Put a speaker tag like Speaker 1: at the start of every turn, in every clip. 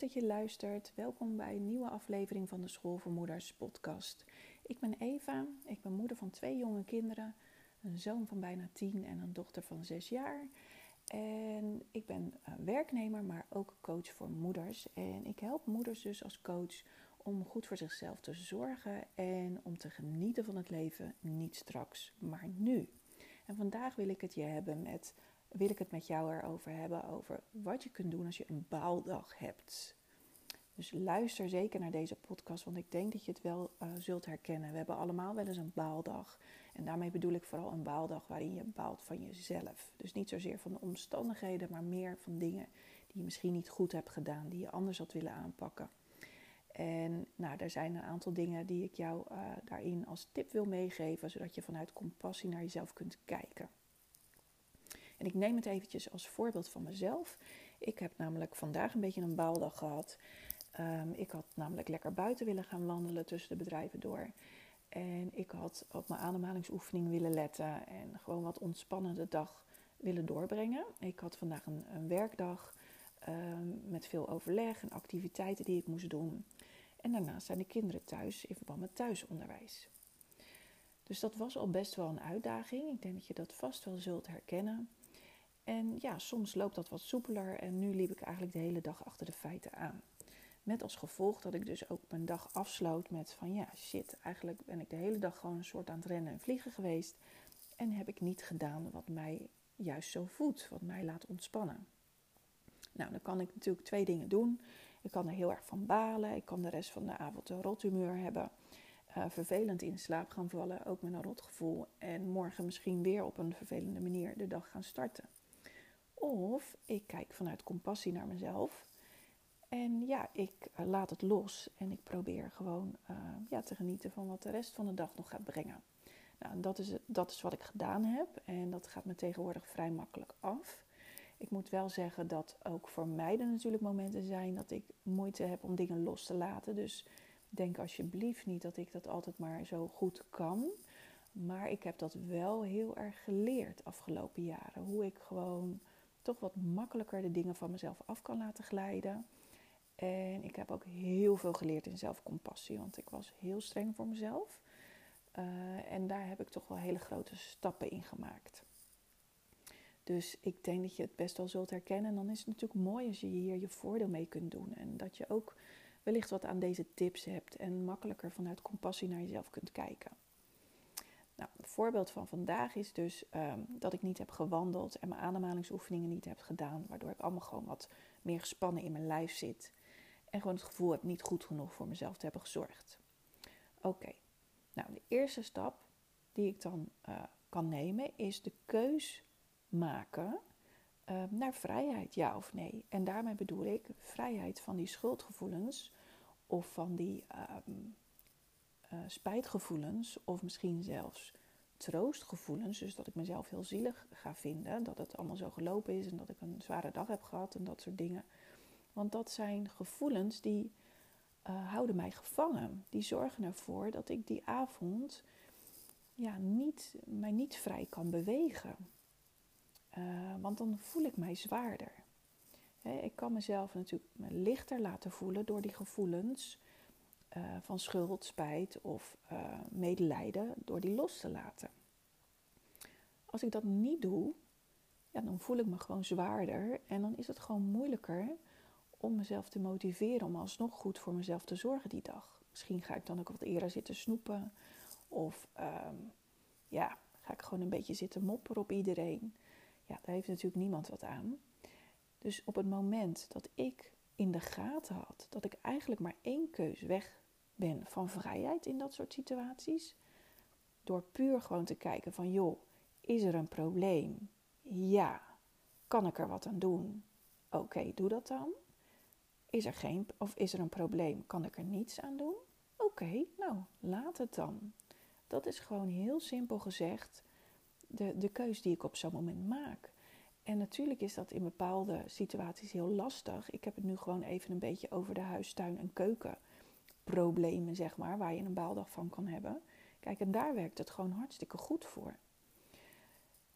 Speaker 1: dat je luistert. Welkom bij een nieuwe aflevering van de School voor Moeders podcast. Ik ben Eva, ik ben moeder van twee jonge kinderen, een zoon van bijna tien en een dochter van zes jaar. En ik ben werknemer, maar ook coach voor moeders. En ik help moeders dus als coach om goed voor zichzelf te zorgen en om te genieten van het leven, niet straks, maar nu. En vandaag wil ik het je hebben met wil ik het met jou erover hebben over wat je kunt doen als je een baaldag hebt. Dus luister zeker naar deze podcast, want ik denk dat je het wel uh, zult herkennen. We hebben allemaal wel eens een baaldag. En daarmee bedoel ik vooral een baaldag waarin je baalt van jezelf. Dus niet zozeer van de omstandigheden, maar meer van dingen die je misschien niet goed hebt gedaan, die je anders had willen aanpakken. En nou, er zijn een aantal dingen die ik jou uh, daarin als tip wil meegeven, zodat je vanuit compassie naar jezelf kunt kijken. Ik neem het eventjes als voorbeeld van mezelf. Ik heb namelijk vandaag een beetje een baaldag gehad. Um, ik had namelijk lekker buiten willen gaan wandelen tussen de bedrijven door. En ik had op mijn ademhalingsoefening willen letten en gewoon wat ontspannende dag willen doorbrengen. Ik had vandaag een, werkdag um, met veel overleg en activiteiten die ik moest doen. En daarnaast zijn de kinderen thuis in verband met thuisonderwijs. Dus dat was al best wel een uitdaging. Ik denk dat je dat vast wel zult herkennen. En ja, soms loopt dat wat soepeler en nu liep ik eigenlijk de hele dag achter de feiten aan. Met als gevolg dat ik dus ook mijn dag afsloot met van ja, shit, eigenlijk ben ik de hele dag gewoon een soort aan het rennen en vliegen geweest. En heb ik niet gedaan wat mij juist zo voedt, wat mij laat ontspannen. Nou, dan kan ik natuurlijk twee dingen doen. Ik kan er heel erg van balen. Ik kan de rest van de avond een rothumeur hebben. Uh, vervelend in slaap gaan vallen, ook met een rotgevoel. En morgen misschien weer op een vervelende manier de dag gaan starten. Of ik kijk vanuit compassie naar mezelf. En ja, ik eh, laat het los en ik probeer gewoon uh, ja, te genieten van wat de rest van de dag nog gaat brengen. Nou, dat is, dat is wat ik gedaan heb en dat gaat me tegenwoordig vrij makkelijk af. Ik moet wel zeggen dat ook voor mij er natuurlijk momenten zijn dat ik moeite heb om dingen los te laten. Dus denk alsjeblieft niet dat ik dat altijd maar zo goed kan. Maar ik heb dat wel heel erg geleerd afgelopen jaren. Hoe ik gewoon toch wat makkelijker de dingen van mezelf af kan laten glijden. En ik heb ook heel veel geleerd in zelfcompassie, want ik was heel streng voor mezelf. Uh, en daar heb ik toch wel hele grote stappen in gemaakt. Dus ik denk dat je het best wel zult herkennen. En dan is het natuurlijk mooi als je hier je voordeel mee kunt doen. En dat je ook wellicht wat aan deze tips hebt en makkelijker vanuit compassie naar jezelf kunt kijken. Nou, een voorbeeld van vandaag is dus um, dat ik niet heb gewandeld en mijn ademhalingsoefeningen niet heb gedaan, waardoor ik allemaal gewoon wat meer gespannen in mijn lijf zit en gewoon het gevoel heb niet goed genoeg voor mezelf te hebben gezorgd. Oké, nou de eerste stap die ik dan uh, kan nemen is de keus maken uh, naar vrijheid, ja of nee. En daarmee bedoel ik vrijheid van die schuldgevoelens of van die um, uh, spijtgevoelens of misschien zelfs troostgevoelens. Dus dat ik mezelf heel zielig ga vinden, dat het allemaal zo gelopen is en dat ik een zware dag heb gehad en dat soort dingen. Want dat zijn gevoelens die uh, houden mij gevangen. Die zorgen ervoor dat ik die avond ja, niet, mij niet vrij kan bewegen. Uh, want dan voel ik mij zwaarder. ik kan mezelf natuurlijk lichter laten voelen door die gevoelens uh, van schuld, spijt of uh, medelijden, door die los te laten. Als ik dat niet doe, ja, dan voel ik me gewoon zwaarder en dan is het gewoon moeilijker om mezelf te motiveren om alsnog goed voor mezelf te zorgen die dag. Misschien ga ik dan ook wat eerder zitten snoepen of um, ja, ga ik gewoon een beetje zitten mopperen op iedereen. Ja, daar heeft natuurlijk niemand wat aan. Dus op het moment dat ik in de gaten had dat ik eigenlijk maar één keus weg ben van vrijheid in dat soort situaties, door puur gewoon te kijken van joh, is er een probleem? Ja. Kan ik er wat aan doen? Oké, doe dat dan. Is er geen of is er een probleem? Kan ik er niets aan doen? Oké, nou, laat het dan. Dat is gewoon heel simpel gezegd de, de keus die ik op zo'n moment maak. En natuurlijk is dat in bepaalde situaties heel lastig. Ik heb het nu gewoon even een beetje over de huistuin- en keukenproblemen, zeg maar, waar je een baaldag van kan hebben. Kijk, en daar werkt het gewoon hartstikke goed voor.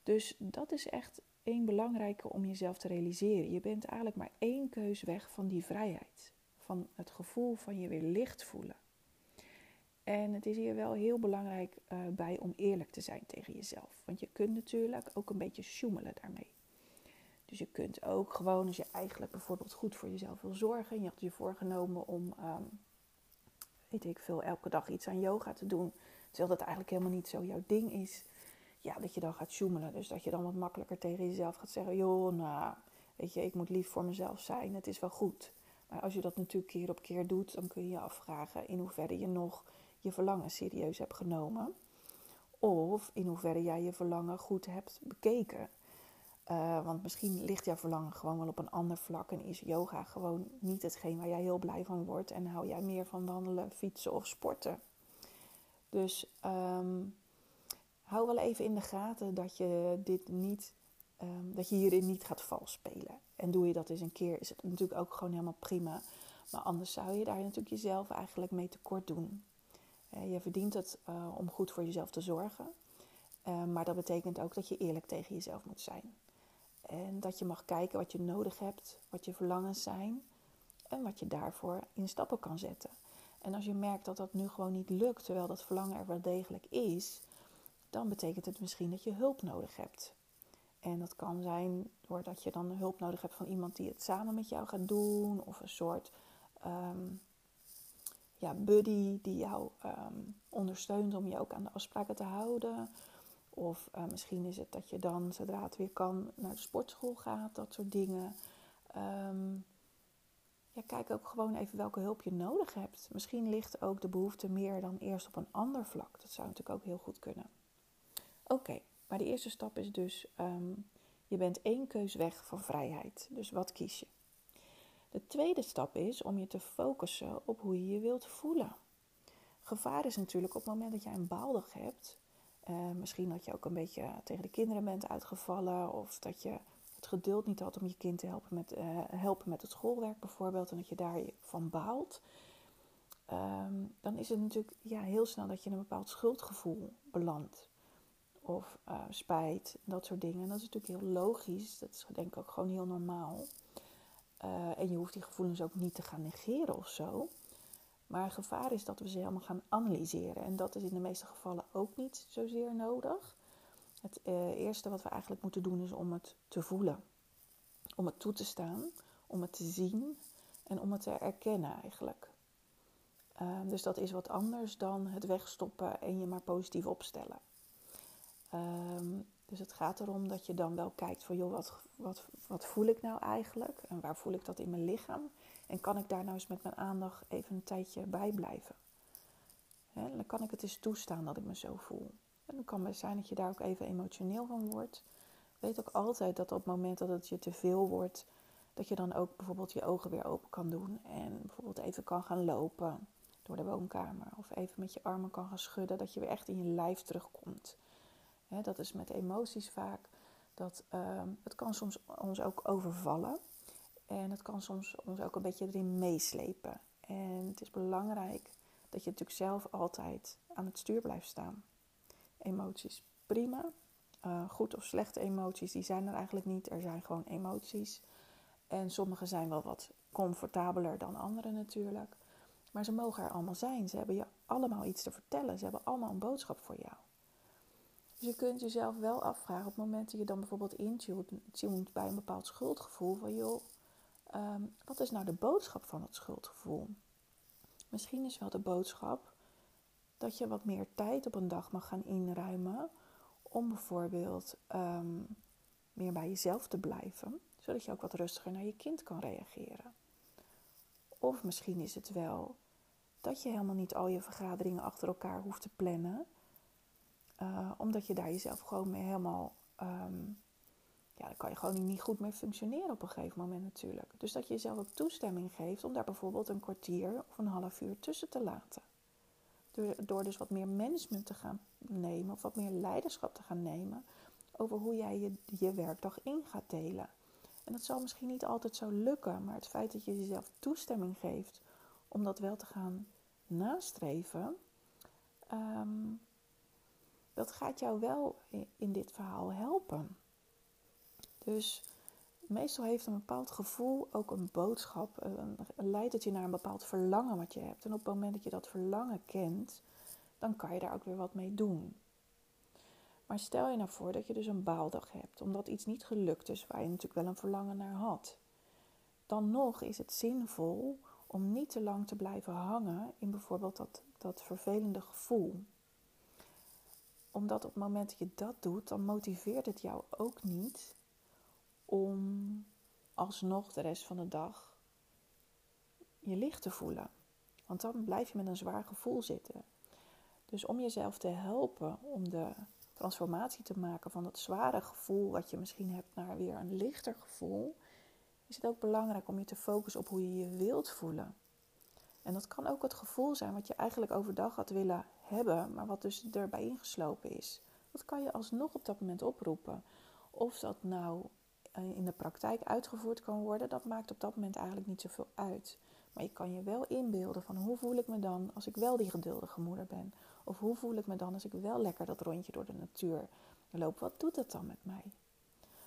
Speaker 1: Dus dat is echt één belangrijke om jezelf te realiseren. Je bent eigenlijk maar één keus weg van die vrijheid. Van het gevoel van je weer licht voelen. En het is hier wel heel belangrijk uh, bij om eerlijk te zijn tegen jezelf. Want je kunt natuurlijk ook een beetje sjoemelen daarmee. Dus je kunt ook gewoon, als je eigenlijk bijvoorbeeld goed voor jezelf wil zorgen. En je had je voorgenomen om, um, weet ik veel, elke dag iets aan yoga te doen. Terwijl dat eigenlijk helemaal niet zo jouw ding is. Ja, dat je dan gaat sjoemelen. Dus dat je dan wat makkelijker tegen jezelf gaat zeggen. Joh, nou, weet je, ik moet lief voor mezelf zijn. Het is wel goed. Maar als je dat natuurlijk keer op keer doet, dan kun je je afvragen in hoeverre je nog je verlangen serieus hebt genomen. Of in hoeverre jij je verlangen goed hebt bekeken. Uh, want misschien ligt jouw verlangen gewoon wel op een ander vlak en is yoga gewoon niet hetgeen waar jij heel blij van wordt. En hou jij meer van wandelen, fietsen of sporten. Dus um, hou wel even in de gaten dat je dit niet, um, dat je hierin niet gaat vals spelen. En doe je dat eens een keer, is het natuurlijk ook gewoon helemaal prima. Maar anders zou je daar natuurlijk jezelf eigenlijk mee tekort doen. Uh, je verdient het uh, om goed voor jezelf te zorgen. Maar dat betekent ook dat je eerlijk tegen jezelf moet zijn. En dat je mag kijken wat je nodig hebt, wat je verlangens zijn en wat je daarvoor in stappen kan zetten. En als je merkt dat dat nu gewoon niet lukt, terwijl dat verlangen er wel degelijk is, dan betekent het misschien dat je hulp nodig hebt. En dat kan zijn doordat je dan hulp nodig hebt van iemand die het samen met jou gaat doen, of een soort um, ja, buddy die jou um, ondersteunt om je ook aan de afspraken te houden. Of uh, misschien is het dat je dan, zodra het weer kan, naar de sportschool gaat, dat soort dingen. Um, ja, kijk ook gewoon even welke hulp je nodig hebt. Misschien ligt ook de behoefte meer dan eerst op een ander vlak. Dat zou natuurlijk ook heel goed kunnen. Oké, maar de eerste stap is dus, um, je bent één keus weg van vrijheid. Dus wat kies je? De tweede stap is om je te focussen op hoe je je wilt voelen. Gevaar is natuurlijk op het moment dat jij een baaldag hebt. Uh, misschien dat je ook een beetje tegen de kinderen bent uitgevallen. Of dat je het geduld niet had om je kind te helpen met, uh, helpen met het schoolwerk bijvoorbeeld. En dat je daarvan baalt. Um, dan is het natuurlijk ja, heel snel dat je in een bepaald schuldgevoel belandt. Of uh, spijt, dat soort dingen. En dat is natuurlijk heel logisch. Dat is denk ik ook gewoon heel normaal. En je hoeft die gevoelens ook niet te gaan negeren of zo. Maar het gevaar is dat we ze helemaal gaan analyseren. En dat is in de meeste gevallen ook niet zozeer nodig. Het uh, eerste wat we eigenlijk moeten doen is om het te voelen. Om het toe te staan, om het te zien en om het te erkennen eigenlijk. Uh, dus dat is wat anders dan het wegstoppen en je maar positief opstellen. Um, dus het gaat erom dat je dan wel kijkt van joh, wat, wat, wat voel ik nou eigenlijk? En waar voel ik dat in mijn lichaam? En kan ik daar nou eens met mijn aandacht even een tijdje bij blijven? Dan kan ik het eens toestaan dat ik me zo voel. En dan kan het zijn dat je daar ook even emotioneel van wordt. Weet ook altijd dat op het moment dat het je te veel wordt, dat je dan ook bijvoorbeeld je ogen weer open kan doen. En bijvoorbeeld even kan gaan lopen door de woonkamer. Of even met je armen kan gaan schudden, dat je weer echt in je lijf terugkomt. Dat is met emoties vaak. Dat, um, het kan soms ons ook overvallen. En het kan soms ons ook een beetje erin meeslepen. En het is belangrijk dat je natuurlijk zelf altijd aan het stuur blijft staan. Emoties, prima. Uh, goed of slechte emoties, die zijn er eigenlijk niet. Er zijn gewoon emoties. En sommige zijn wel wat comfortabeler dan andere natuurlijk. Maar ze mogen er allemaal zijn. Ze hebben je allemaal iets te vertellen. Ze hebben allemaal een boodschap voor jou. Dus je kunt jezelf wel afvragen op het moment dat je dan bijvoorbeeld intunt bij een bepaald schuldgevoel. Van joh, um, wat is nou de boodschap van het schuldgevoel? Misschien is wel de boodschap dat je wat meer tijd op een dag mag gaan inruimen. Om bijvoorbeeld um, meer bij jezelf te blijven. Zodat je ook wat rustiger naar je kind kan reageren. Of misschien is het wel dat je helemaal niet al je vergaderingen achter elkaar hoeft te plannen. Uh, omdat je daar jezelf gewoon mee helemaal. Um, ja, dan kan je gewoon niet goed mee functioneren op een gegeven moment natuurlijk. Dus dat je jezelf ook toestemming geeft om daar bijvoorbeeld een kwartier of een half uur tussen te laten. Door, dus wat meer management te gaan nemen of wat meer leiderschap te gaan nemen over hoe jij je, je werkdag in gaat delen. En dat zal misschien niet altijd zo lukken, maar het feit dat je jezelf toestemming geeft om dat wel te gaan nastreven, um, dat gaat jou wel in dit verhaal helpen. Dus meestal heeft een bepaald gevoel ook een boodschap. leidt het je naar een bepaald verlangen wat je hebt. En op het moment dat je dat verlangen kent, dan kan je daar ook weer wat mee doen. Maar stel je nou voor dat je dus een baaldag hebt, omdat iets niet gelukt is waar je natuurlijk wel een verlangen naar had. Dan nog is het zinvol om niet te lang te blijven hangen in bijvoorbeeld dat, dat vervelende gevoel. Omdat op het moment dat je dat doet, dan motiveert het jou ook niet om alsnog de rest van de dag je licht te voelen. Want dan blijf je met een zwaar gevoel zitten. Dus om jezelf te helpen om de transformatie te maken van dat zware gevoel wat je misschien hebt naar weer een lichter gevoel, is het ook belangrijk om je te focussen op hoe je je wilt voelen. En dat kan ook het gevoel zijn wat je eigenlijk overdag had willen hebben, maar wat dus erbij ingeslopen is. Dat kan je alsnog op dat moment oproepen. Of dat nou in de praktijk uitgevoerd kan worden, dat maakt op dat moment eigenlijk niet zoveel uit. Maar je kan je wel inbeelden van hoe voel ik me dan als ik wel die geduldige moeder ben? Of hoe voel ik me dan als ik wel lekker dat rondje door de natuur loop? Wat doet het dan met mij?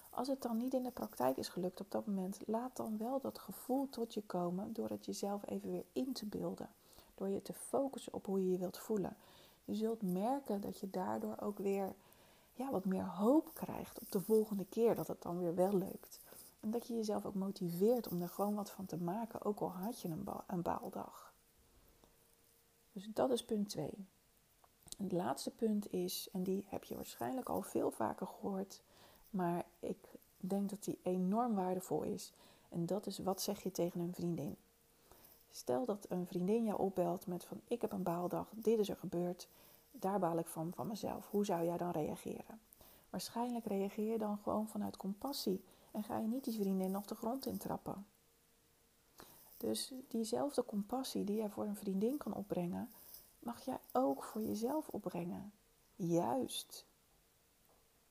Speaker 1: Als het dan niet in de praktijk is gelukt op dat moment, laat dan wel dat gevoel tot je komen door het jezelf even weer in te beelden. Door je te focussen op hoe je je wilt voelen. Je zult merken dat je daardoor ook weer ja, wat meer hoop krijgt op de volgende keer dat het dan weer wel lukt. En dat je jezelf ook motiveert om er gewoon wat van te maken, ook al had je een, ba een baaldag. Dus dat is punt 2. Het laatste punt is, en die heb je waarschijnlijk al veel vaker gehoord, maar ik denk dat die enorm waardevol is. En dat is wat zeg je tegen een vriendin? Stel dat een vriendin jou opbelt met van ik heb een baaldag, dit is er gebeurd, daar baal ik van van mezelf. Hoe zou jij dan reageren? Waarschijnlijk reageer je dan gewoon vanuit compassie en ga je niet die vriendin nog de grond in trappen. Dus diezelfde compassie die jij voor een vriendin kan opbrengen, mag jij ook voor jezelf opbrengen. Juist.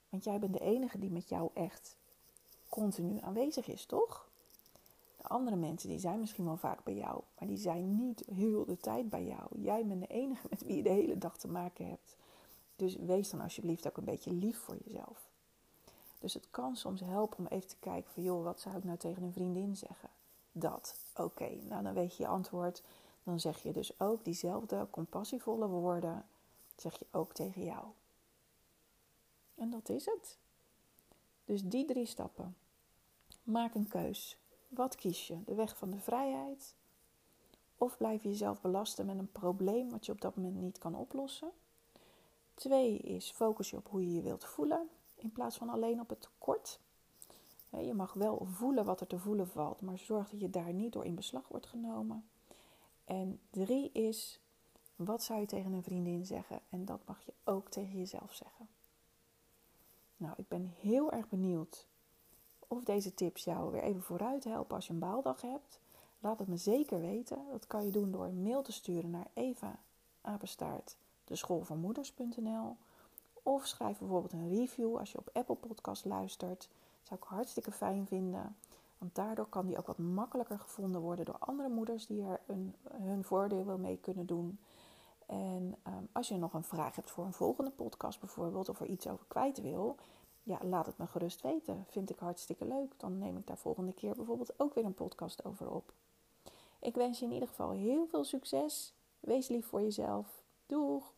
Speaker 1: Want jij bent de enige die met jou echt continu aanwezig is, toch? De andere mensen die zijn misschien wel vaak bij jou, maar die zijn niet heel de tijd bij jou. Jij bent de enige met wie je de hele dag te maken hebt. Dus wees dan alsjeblieft ook een beetje lief voor jezelf. Dus het kan soms helpen om even te kijken van joh, wat zou ik nou tegen een vriendin zeggen? Dat. Oké, nou dan weet je je antwoord. Dan zeg je dus ook diezelfde compassievolle woorden, zeg je ook tegen jou. En dat is het. Dus die drie stappen. Maak een keus. Wat kies je? De weg van de vrijheid? Of blijf je jezelf belasten met een probleem wat je op dat moment niet kan oplossen? Twee is focus je op hoe je je wilt voelen in plaats van alleen op het tekort. Je mag wel voelen wat er te voelen valt, maar zorg dat je daar niet door in beslag wordt genomen. En drie is, wat zou je tegen een vriendin zeggen? En dat mag je ook tegen jezelf zeggen. Nou, ik ben heel erg benieuwd of deze tips jou weer even vooruit helpen als je een baaldag hebt. Laat het me zeker weten. Dat kan je doen door een mail te sturen naar Eva Apenstaart, de school van moeders.nl. Of schrijf bijvoorbeeld een review als je op Apple Podcast luistert. Dat zou ik hartstikke fijn vinden. Want daardoor kan die ook wat makkelijker gevonden worden door andere moeders die er een, hun voordeel mee kunnen doen. En um, als je nog een vraag hebt voor een volgende podcast bijvoorbeeld, of er iets over kwijt wil, ja, laat het me gerust weten. Vind ik hartstikke leuk. Dan neem ik daar volgende keer bijvoorbeeld ook weer een podcast over op. Ik wens je in ieder geval heel veel succes. Wees lief voor jezelf. Doeg!